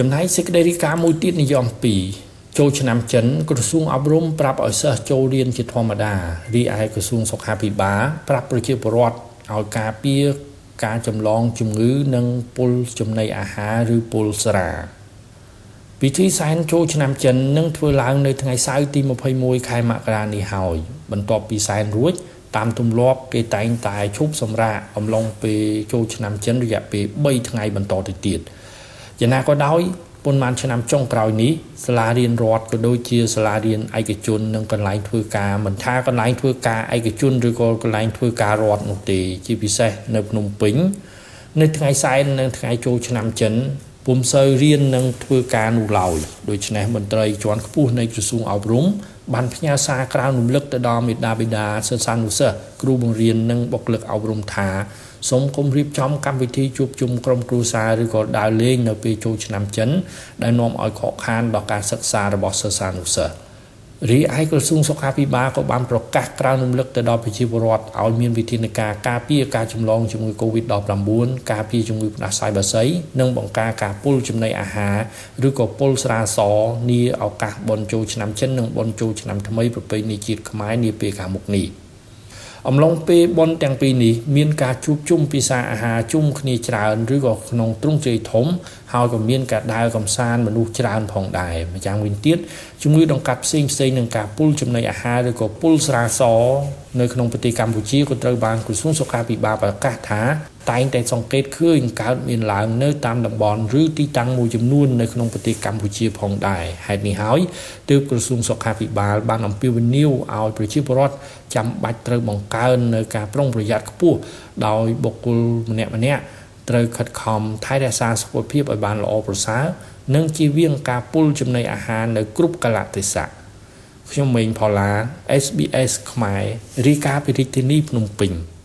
ចំណែកសេចក្តីរាយការណ៍មួយទៀតនិយម2ចូលឆ្នាំចិនក្រសួងអប់រំប្រាប់ឲ្យសិស្សចូលរៀនជាធម្មតារីឯក្រសួងសុខាភិបាលប្រាប់ប្រជាពលរដ្ឋឲ្យការពារការចម្លងជំងឺនិងពុលចំណីអាហារឬពុលស្រាពិធីសែនចូលឆ្នាំចិននឹងធ្វើឡើងនៅថ្ងៃសៅរ៍ទី21ខែមករានេះហើយបន្ទាប់ពីសែនរួចតាមទម្លាប់គេតែងតែឈប់សម្រាកអំឡុងពេលចូលឆ្នាំចិនរយៈពេល3ថ្ងៃបន្តទៅទៀត យ៉ាងណាក៏ដោយប៉ុន្មានឆ្នាំចុងក្រោយនេះសាលារៀនរដ្ឋក៏ដូចជាសាលារៀនឯកជននិងកន្លែងធ្វើការមិនថាកន្លែងធ្វើការឯកជនឬក៏កន្លែងធ្វើការរដ្ឋនោះទេ ជាពិសេសនៅភ្នំពេញនៅថ្ងៃសែននិងថ្ងៃចូលឆ្នាំចិនពុំសូវរៀននិងធ្វើការនោះឡើយដូច្នេះមន្ត្រីជាន់ខ្ពស់នៃក្រសួងអប់រំ បានផ្ញើសារក្រៅរំលឹកទៅដល់មេដាបេដាសិស្សានុសិស្សគ្រូបង្រៀននិងបុគ្គលិកអប់រំថាសូមគុំរៀបចំកម្មវិធីជួបជុំក្រុមគ្រួសារឬក៏ដើរលេងនៅពេលចូលឆ្នាំចិនដែលនាំឲ្យខកខានដល់ការសិក្សារបស់សិស្សានុសិស្ស រីឯក្រសួងសុខាភិបាលក៏បានប្រកាសក្រៅរំលឹកទៅដល់ប្រជាពលរដ្ឋឲ្យមានវិធានការការពារការចម្លងជំងឺ Covid-19 ការពារជំងឺផ្ដាសាយបាសីនិងបង្ការការពុលចំណីអាហារឬក៏ពុលស្រាសនាឱកាសបុណ្យចូលឆ្នាំចិននិងបុណ្យចូលឆ្នាំថ្មីប្រពៃណីជាតិខ្មែរនាពេលខាងមុខនេះ។ អំឡុងពេលបន់ទាំងពីរនេះមានការជួបជុំពិសាអាហារជុំគ្នាច្រើនឬក៏ក្នុងទ្រង់ជ្រៃធំហើយក៏មានការដើរកំសាន្តមនុស្សច្រើនផងដែរម្យ៉ាងវិញទៀតជំងឺដង្កាត់ផ្សេងផ្សេងនឹងការពុលចំណីអាហារឬក៏ពុលស្រាសនៅក្នុងប្រទេសកម្ពុជាក៏ត្រូវបានក្រសួងសុខាភិបាលប្រកាសថា តែងតែសង្កេតឃើញកើតមានឡើងនៅតាមតំបន់ឬទីតាំងមួយចំនួននៅក្នុងប្រទេសកម្ពុជាផងដែរហេតុនេះហើយទើបក្រសួងសុខាភិបាលបានអំពាវនាវឲ្យប្រជាពលរដ្ឋចាំបាច់ត្រូវបង្កើននៅការប្រុងប្រយ័ត្នខ្ពស់ដោយបុគ្គលម្នាក់ម្នាក់ត្រូវខិតខំថែរក្សាសុខភាពឲ្យបានល្អប្រសើរនិងជៀសវាងការពុលចំណីអាហារនៅគ្រប់កលៈទេសៈខ្ញុំម៉េងផល្លា SBS ខ្មែររាយការណ៍ពីរាជធានីភ្នំពេញ